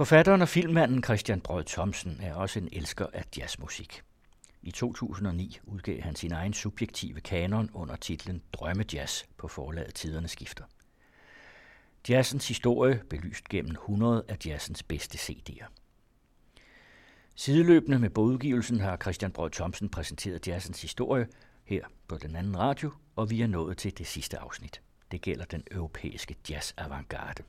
Forfatteren og filmmanden Christian Brød Thomsen er også en elsker af jazzmusik. I 2009 udgav han sin egen subjektive kanon under titlen Drømmejazz på forlaget Tiderne Skifter. Jazzens historie belyst gennem 100 af jazzens bedste CD'er. Sideløbende med bogudgivelsen har Christian Brød Thomsen præsenteret jazzens historie her på den anden radio, og vi er nået til det sidste afsnit. Det gælder den europæiske jazz-avantgarde.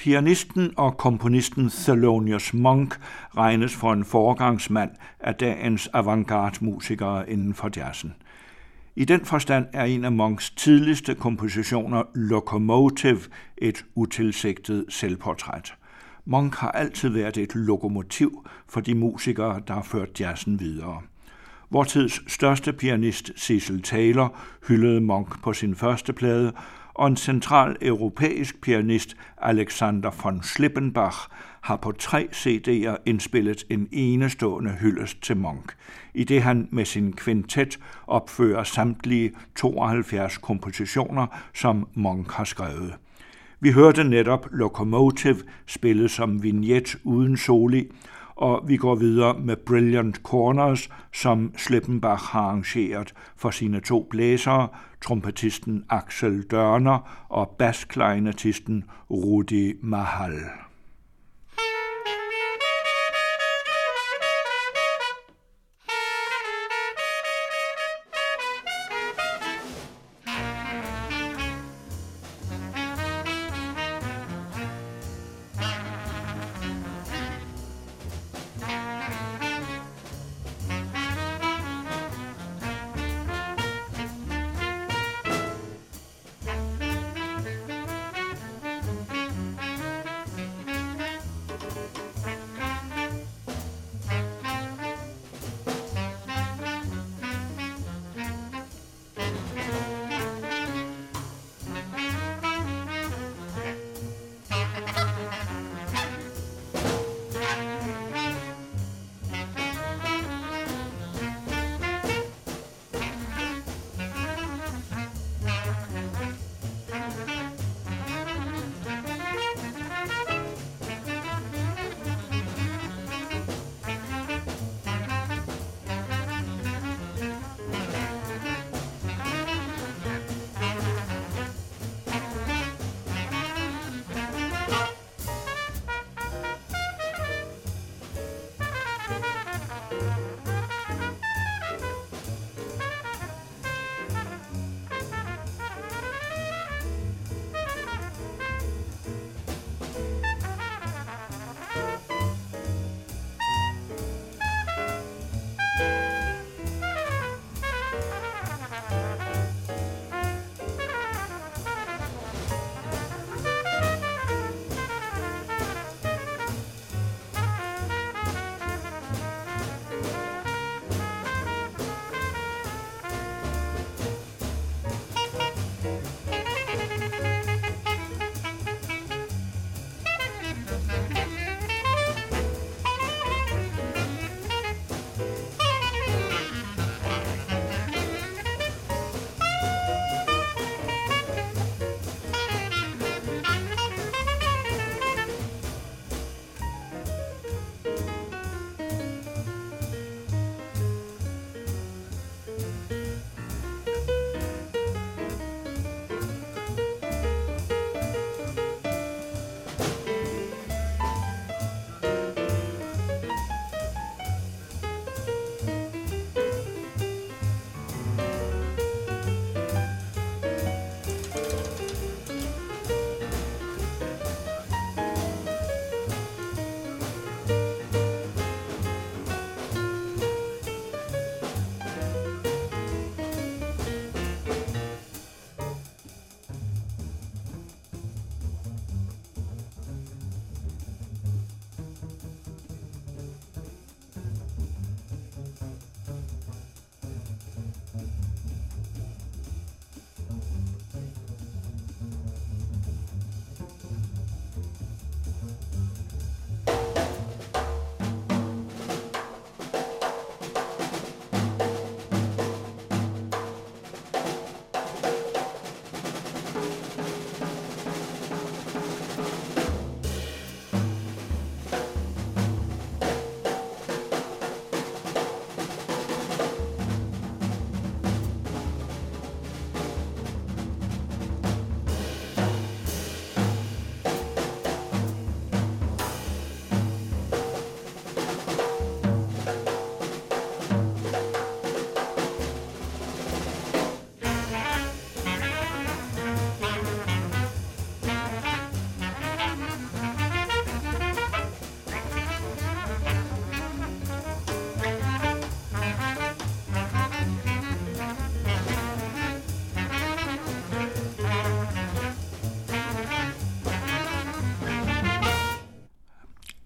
Pianisten og komponisten Thelonious Monk regnes for en foregangsmand af dagens avantgarde-musikere inden for jazzen. I den forstand er en af Monks tidligste kompositioner Locomotive et utilsigtet selvportræt. Monk har altid været et lokomotiv for de musikere, der har ført jazzen videre. Vortids største pianist Cecil Taylor hyldede Monk på sin første plade, og en central europæisk pianist, Alexander von Schlippenbach, har på tre CD'er indspillet en enestående hyldest til Monk, i det han med sin kvintet opfører samtlige 72 kompositioner, som Monk har skrevet. Vi hørte netop Locomotive spillet som vignet uden soli, og vi går videre med Brilliant Corners, som Slippenbach har arrangeret for sine to blæsere, trompetisten Axel Dørner og baskleinetisten Rudi Mahal.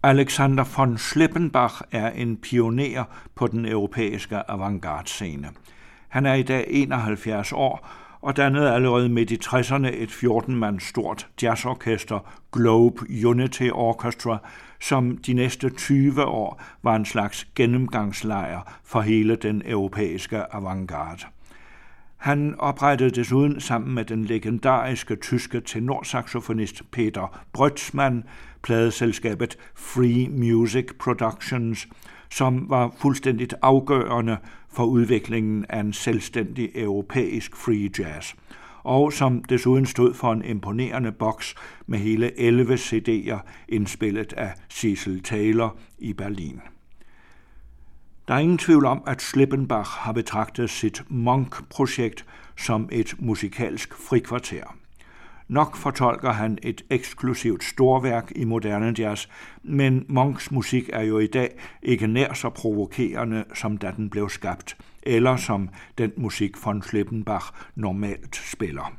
Alexander von Schlippenbach er en pioner på den europæiske avantgarde-scene. Han er i dag 71 år og dannede allerede midt i 60'erne et 14-mand stort jazzorkester, Globe Unity Orchestra, som de næste 20 år var en slags gennemgangslejr for hele den europæiske avantgarde. Han oprettede desuden sammen med den legendariske tyske tenorsaxofonist Peter Brøtzmann pladeselskabet Free Music Productions, som var fuldstændigt afgørende for udviklingen af en selvstændig europæisk free jazz, og som desuden stod for en imponerende boks med hele 11 CD'er indspillet af Cecil Taylor i Berlin. Der er ingen tvivl om, at Schlippenbach har betragtet sit Monk-projekt som et musikalsk frikvarter. Nok fortolker han et eksklusivt storværk i moderne jazz, men Monks musik er jo i dag ikke nær så provokerende, som da den blev skabt, eller som den musik von Schlippenbach normalt spiller.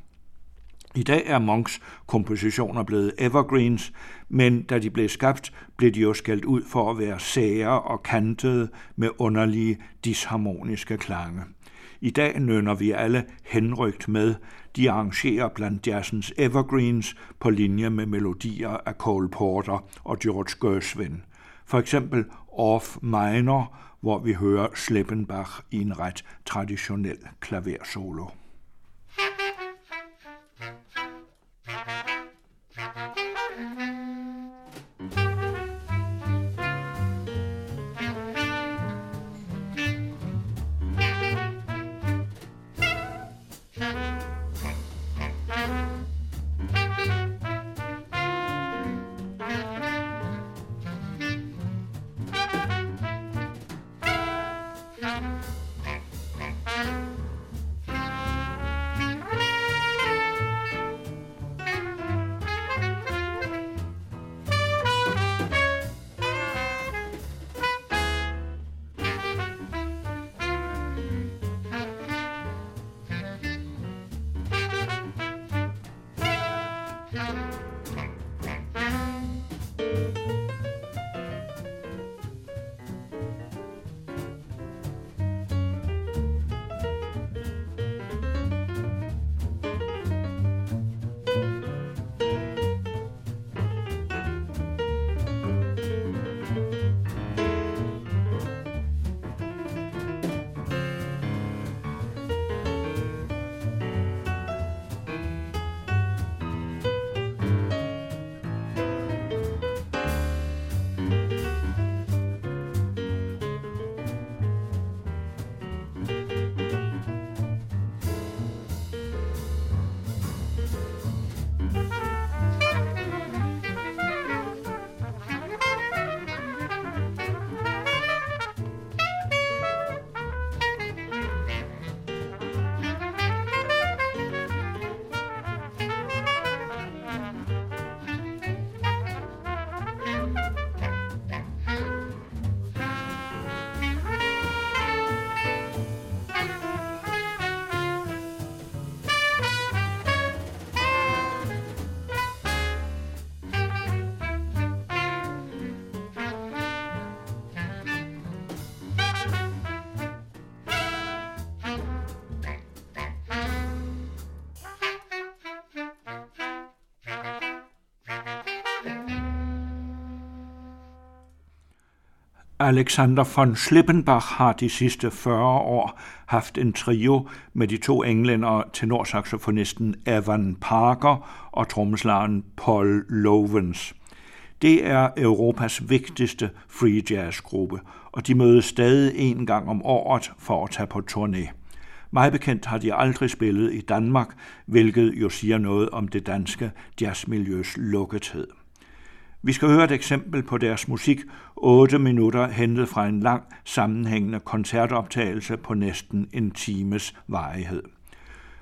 I dag er Monks kompositioner blevet evergreens, men da de blev skabt, blev de jo skældt ud for at være sære og kantede med underlige disharmoniske klange. I dag nønner vi alle henrygt med. De arrangerer blandt jazzens evergreens på linje med melodier af Cole Porter og George Gershwin. For eksempel Off Minor, hvor vi hører Schleppenbach i en ret traditionel klaversolo. Alexander von Schlippenbach har de sidste 40 år haft en trio med de to englænder, tenorsaxofonisten Evan Parker og trommeslageren Paul Lovens. Det er Europas vigtigste free jazz gruppe, og de mødes stadig en gang om året for at tage på turné. Meget bekendt har de aldrig spillet i Danmark, hvilket jo siger noget om det danske jazzmiljøs lukkethed. Vi skal høre et eksempel på deres musik, 8 minutter hentet fra en lang sammenhængende koncertoptagelse på næsten en times varighed.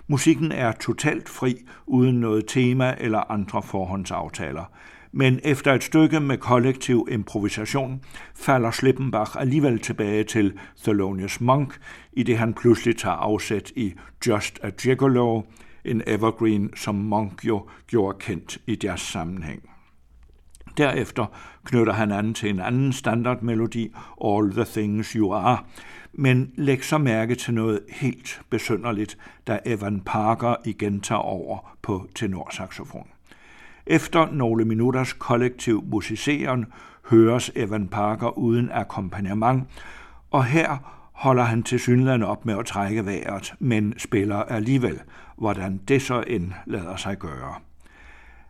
Musikken er totalt fri, uden noget tema eller andre forhåndsaftaler. Men efter et stykke med kollektiv improvisation falder Slippenbach alligevel tilbage til Thelonious Monk, i det han pludselig tager afsæt i Just a Gigolo, en evergreen, som Monk jo gjorde kendt i deres sammenhæng. Derefter knytter han an til en anden standardmelodi, All the Things You Are, men læg så mærke til noget helt besynderligt, da Evan Parker igen tager over på tenorsaxofon. Efter nogle minutters kollektiv musiceren høres Evan Parker uden akkompagnement, og her holder han til synland op med at trække vejret, men spiller alligevel, hvordan det så end lader sig gøre.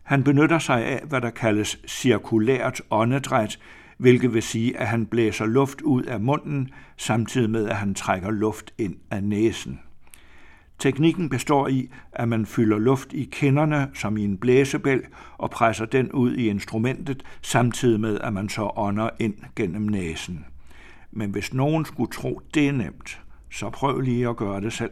Han benytter sig af, hvad der kaldes cirkulært åndedræt, hvilket vil sige, at han blæser luft ud af munden, samtidig med at han trækker luft ind af næsen. Teknikken består i, at man fylder luft i kinderne som i en blæsebæl og presser den ud i instrumentet, samtidig med at man så ånder ind gennem næsen. Men hvis nogen skulle tro, det er nemt, så prøv lige at gøre det selv.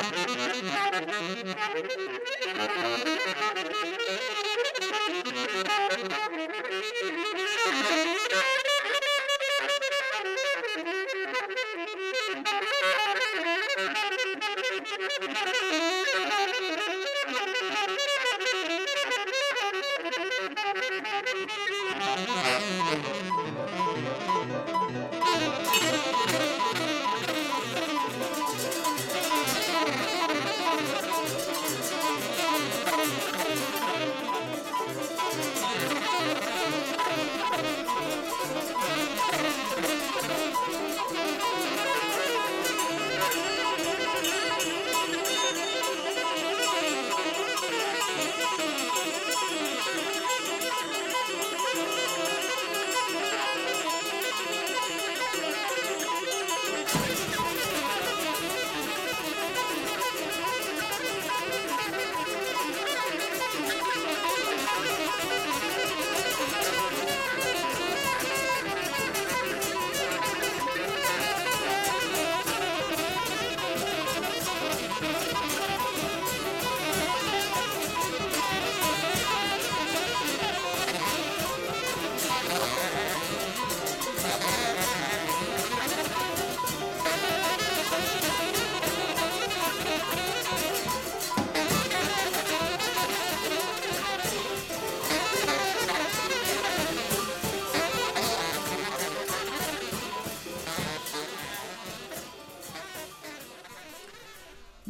Thank you.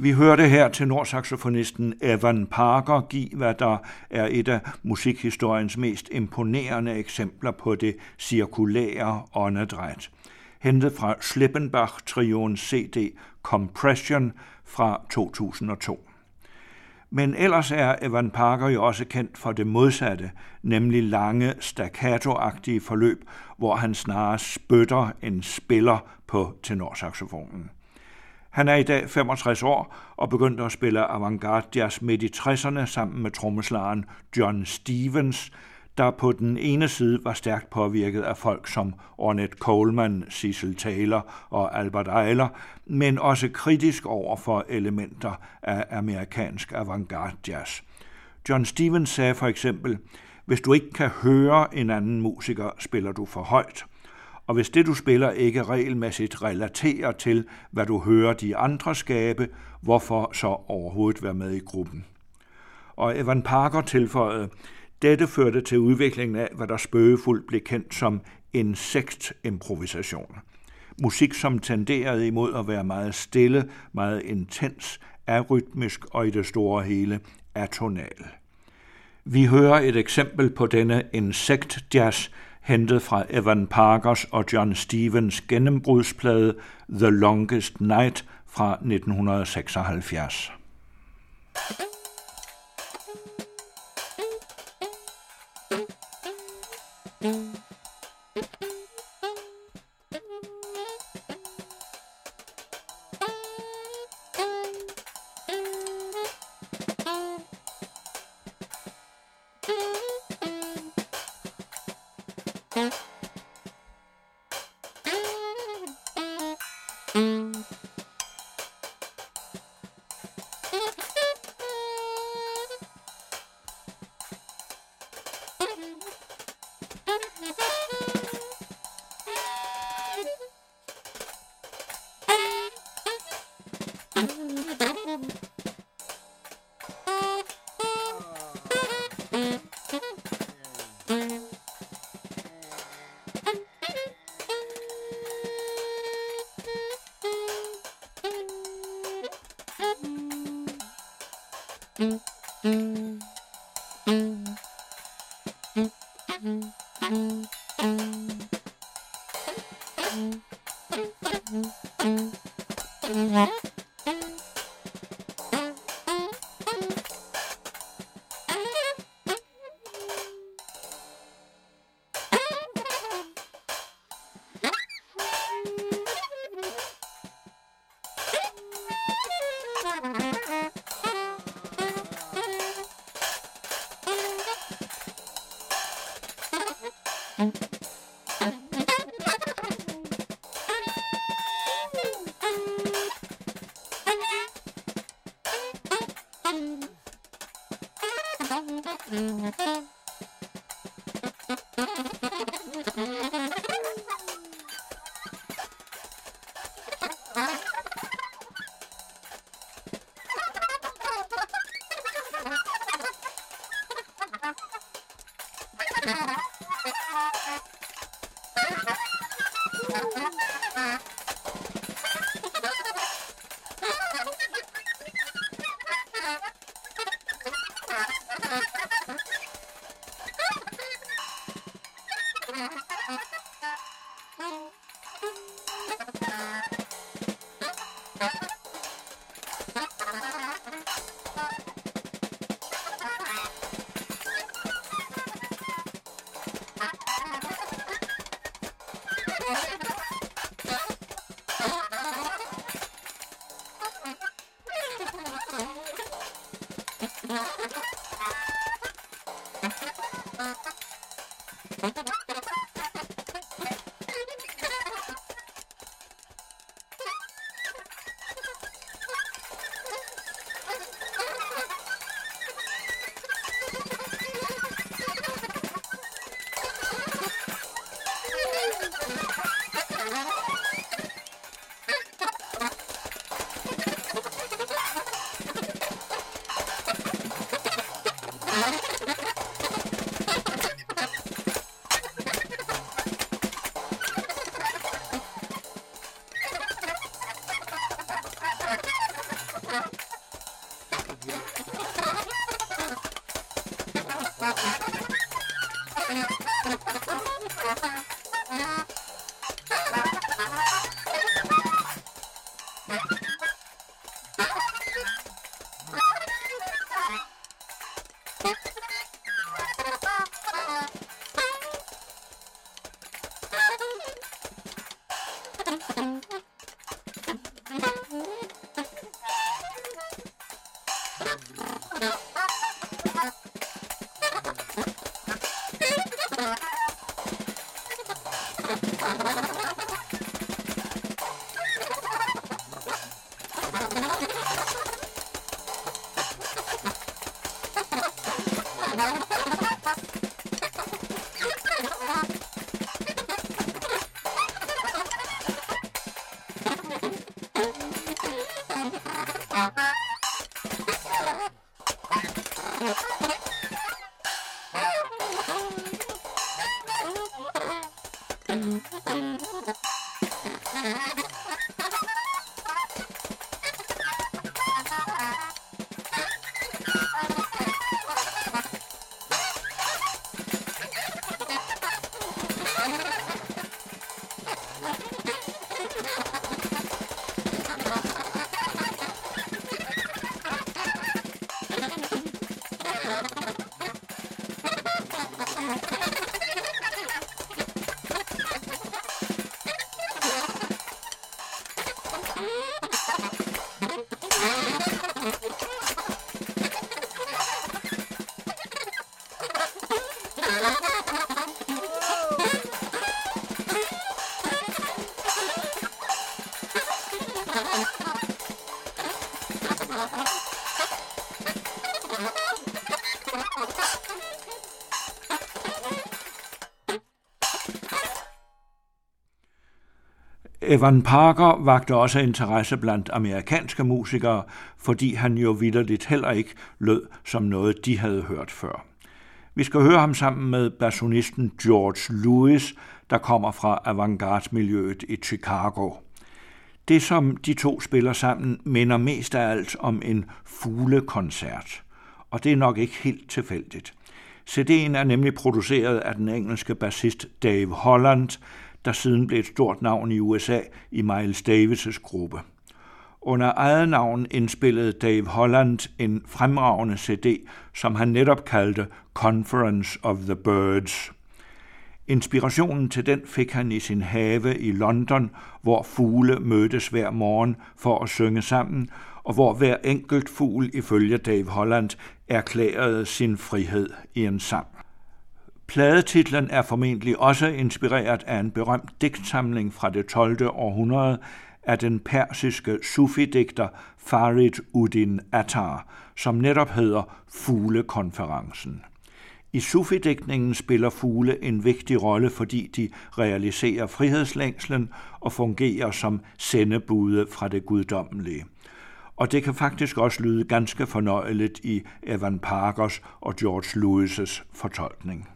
Vi hørte her til nordsaxofonisten Evan Parker give, hvad der er et af musikhistoriens mest imponerende eksempler på det cirkulære åndedræt. Hentet fra Schlippenbach-trioens CD Compression fra 2002. Men ellers er Evan Parker jo også kendt for det modsatte, nemlig lange staccato-agtige forløb, hvor han snarere spytter end spiller på tenorsaxofonen. Han er i dag 65 år og begyndte at spille avantgarde jazz midt i 60'erne sammen med trommeslageren John Stevens, der på den ene side var stærkt påvirket af folk som Ornette Coleman, Cecil Taylor og Albert Eiler, men også kritisk over for elementer af amerikansk avantgarde jazz. John Stevens sagde for eksempel, hvis du ikke kan høre en anden musiker, spiller du for højt – og hvis det, du spiller, ikke regelmæssigt relaterer til, hvad du hører de andre skabe, hvorfor så overhovedet være med i gruppen? Og Evan Parker tilføjede, dette førte til udviklingen af, hvad der spøgefuldt blev kendt som insektimprovisation. Musik, som tenderede imod at være meget stille, meget intens, arytmisk og i det store hele atonal. Vi hører et eksempel på denne insekt-jazz, hentet fra Evan Parkers og John Stevens gennembrudsplade The Longest Night fra 1976. 嗯。Evan Parker vagte også interesse blandt amerikanske musikere, fordi han jo vidderligt heller ikke lød som noget, de havde hørt før. Vi skal høre ham sammen med bassonisten George Lewis, der kommer fra avantgarde-miljøet i Chicago. Det, som de to spiller sammen, minder mest af alt om en fuglekoncert. Og det er nok ikke helt tilfældigt. CD'en er nemlig produceret af den engelske bassist Dave Holland, der siden blev et stort navn i USA i Miles Davis' gruppe. Under eget navn indspillede Dave Holland en fremragende CD, som han netop kaldte Conference of the Birds. Inspirationen til den fik han i sin have i London, hvor fugle mødtes hver morgen for at synge sammen, og hvor hver enkelt fugl ifølge Dave Holland erklærede sin frihed i en sang. Pladetitlen er formentlig også inspireret af en berømt digtsamling fra det 12. århundrede af den persiske sufidigter Farid Uddin Attar, som netop hedder Fuglekonferencen. I sufidigtningen spiller fugle en vigtig rolle, fordi de realiserer frihedslængslen og fungerer som sendebude fra det guddommelige. Og det kan faktisk også lyde ganske fornøjeligt i Evan Parkers og George Lewis' fortolkning.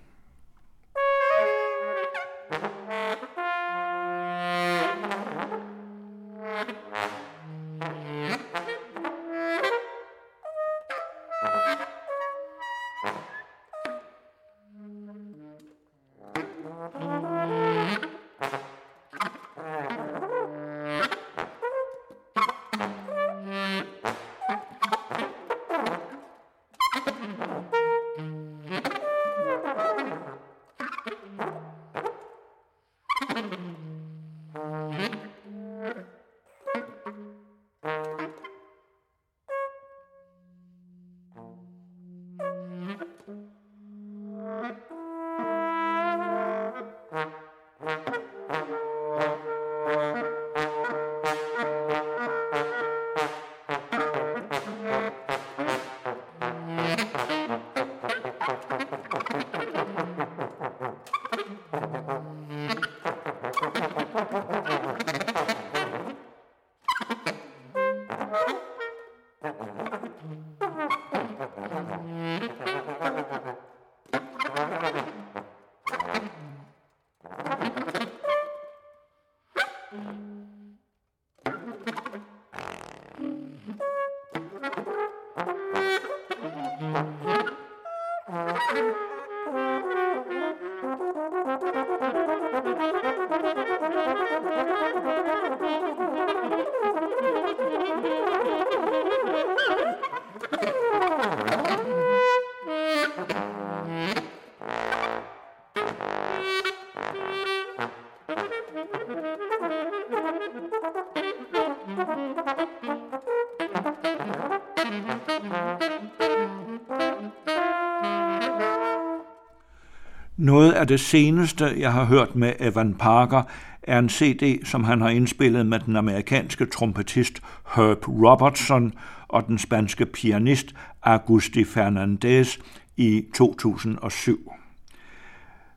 Noget af det seneste, jeg har hørt med Evan Parker, er en CD, som han har indspillet med den amerikanske trompetist Herb Robertson og den spanske pianist Agusti Fernandez i 2007.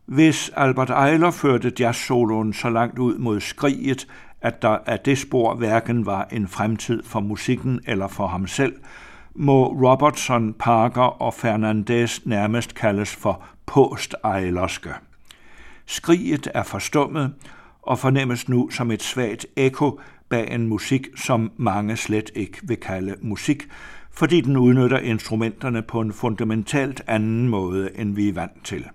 Hvis Albert Eiler førte jazzsoloen så langt ud mod skriget, at der af det spor hverken var en fremtid for musikken eller for ham selv, må Robertson, Parker og Fernandez nærmest kaldes for post-Eilerske. Skriget er forstummet og fornemmes nu som et svagt ekko bag en musik, som mange slet ikke vil kalde musik, fordi den udnytter instrumenterne på en fundamentalt anden måde, end vi er vant til.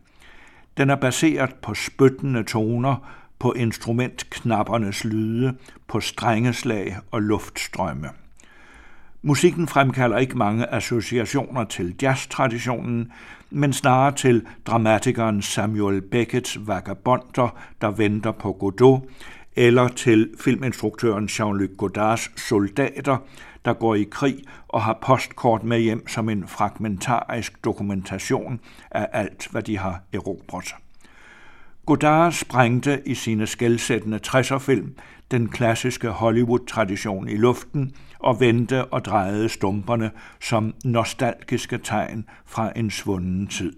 Den er baseret på spyttende toner, på instrumentknappernes lyde, på strengeslag og luftstrømme. Musikken fremkalder ikke mange associationer til jazztraditionen, men snarere til dramatikeren Samuel Beckets vagabonder, der venter på Godot, eller til filminstruktøren Jean-Luc Godards soldater, der går i krig og har postkort med hjem som en fragmentarisk dokumentation af alt, hvad de har erobret. Godard sprængte i sine skældsættende 60'er-film den klassiske Hollywood-tradition i luften og vendte og drejede stumperne som nostalgiske tegn fra en svunden tid.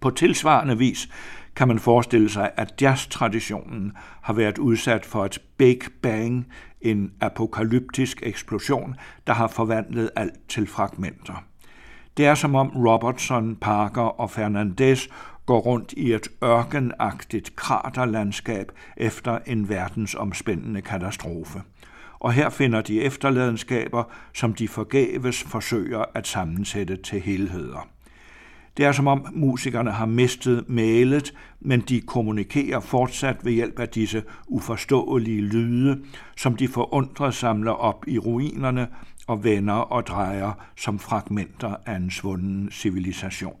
På tilsvarende vis kan man forestille sig, at jazz-traditionen har været udsat for et Big Bang, en apokalyptisk eksplosion, der har forvandlet alt til fragmenter. Det er som om Robertson, Parker og Fernandez går rundt i et ørkenagtigt kraterlandskab efter en verdensomspændende katastrofe. Og her finder de efterladenskaber, som de forgæves forsøger at sammensætte til helheder. Det er som om musikerne har mistet malet, men de kommunikerer fortsat ved hjælp af disse uforståelige lyde, som de forundret samler op i ruinerne og vender og drejer som fragmenter af en svunden civilisation.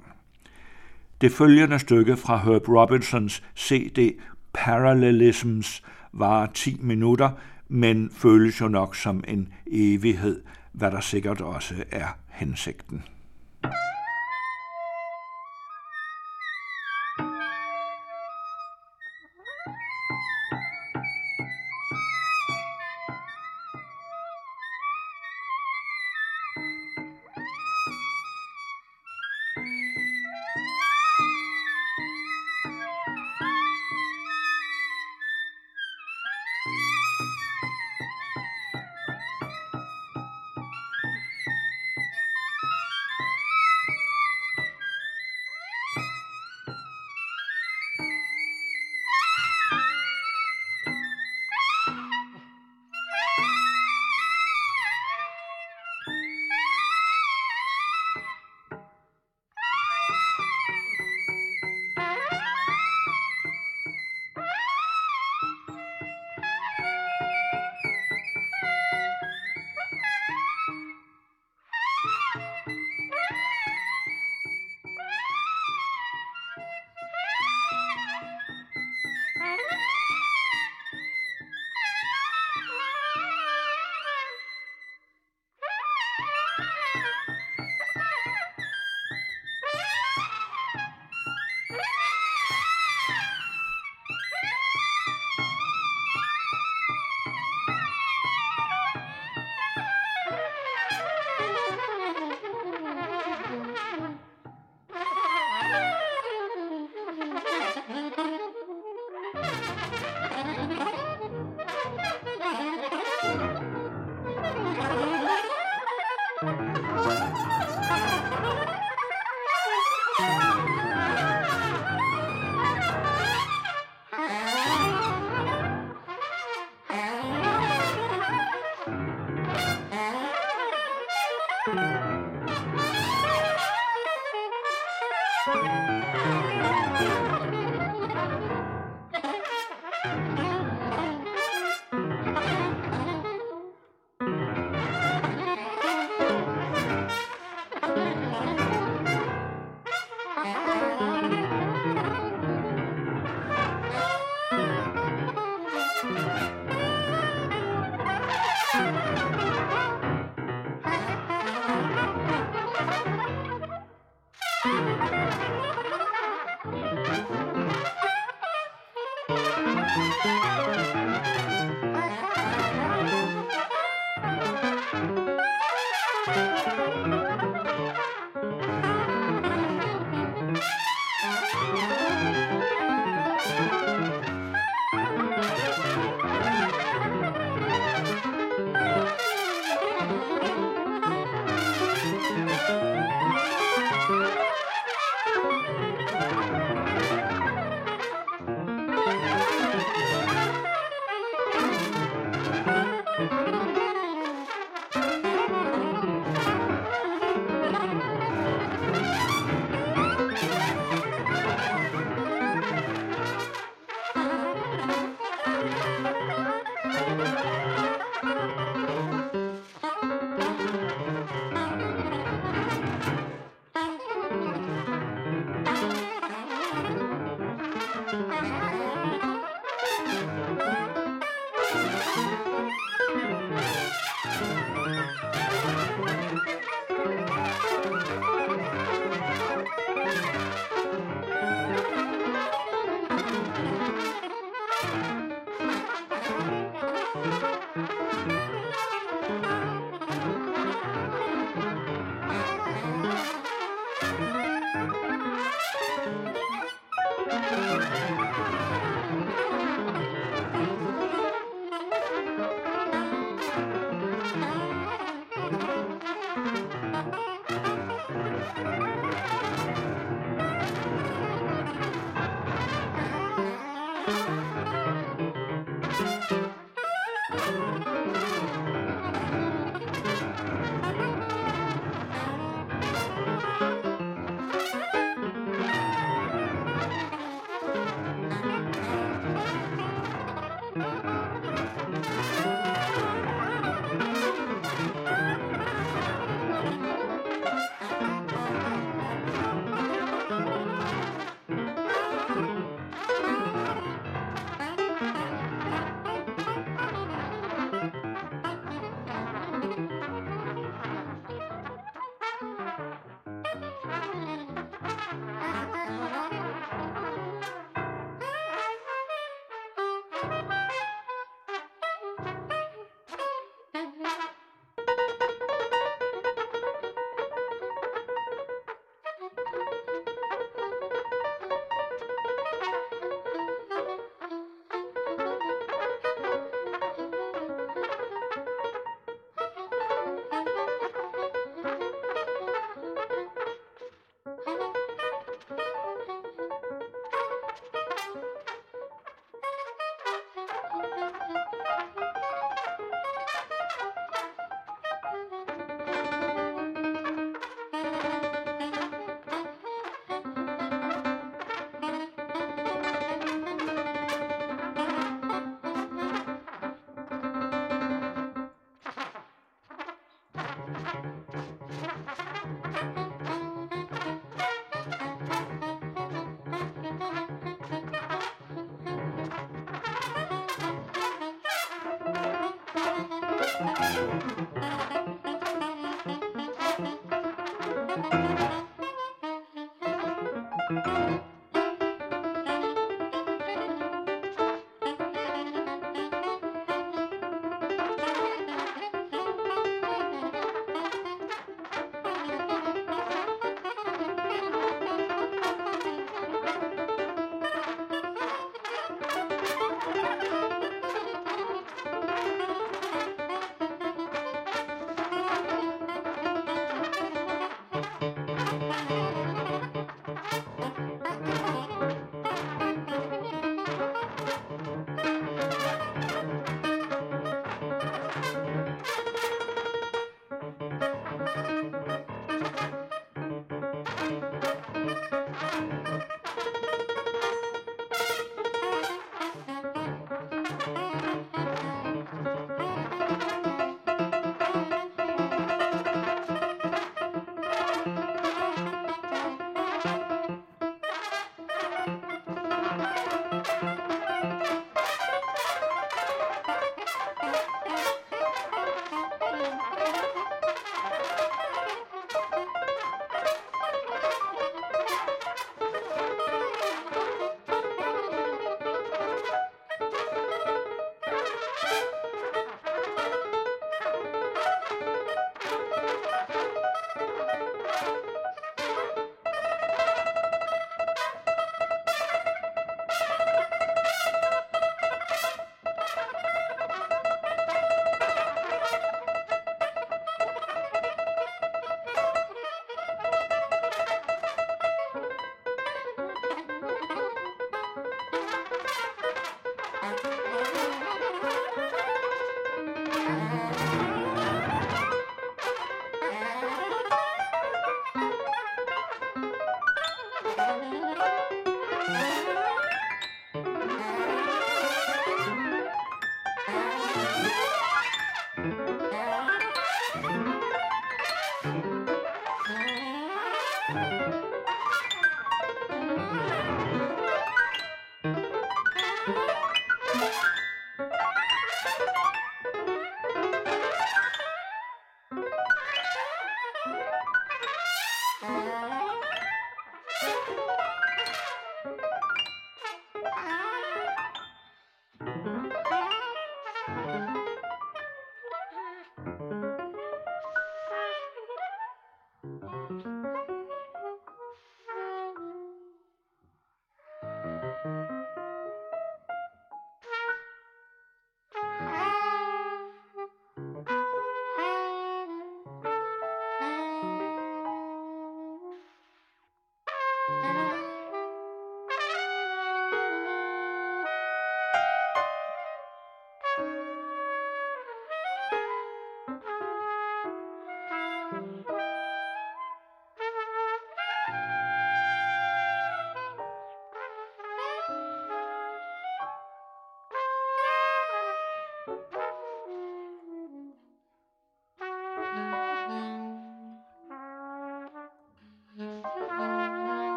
Det følgende stykke fra Herb Robinsons CD Parallelisms var 10 minutter, men føles jo nok som en evighed, hvad der sikkert også er hensigten.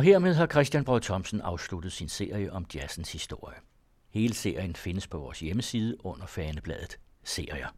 Og hermed har Christian Brød Thomsen afsluttet sin serie om jazzens historie. Hele serien findes på vores hjemmeside under fanebladet Serier.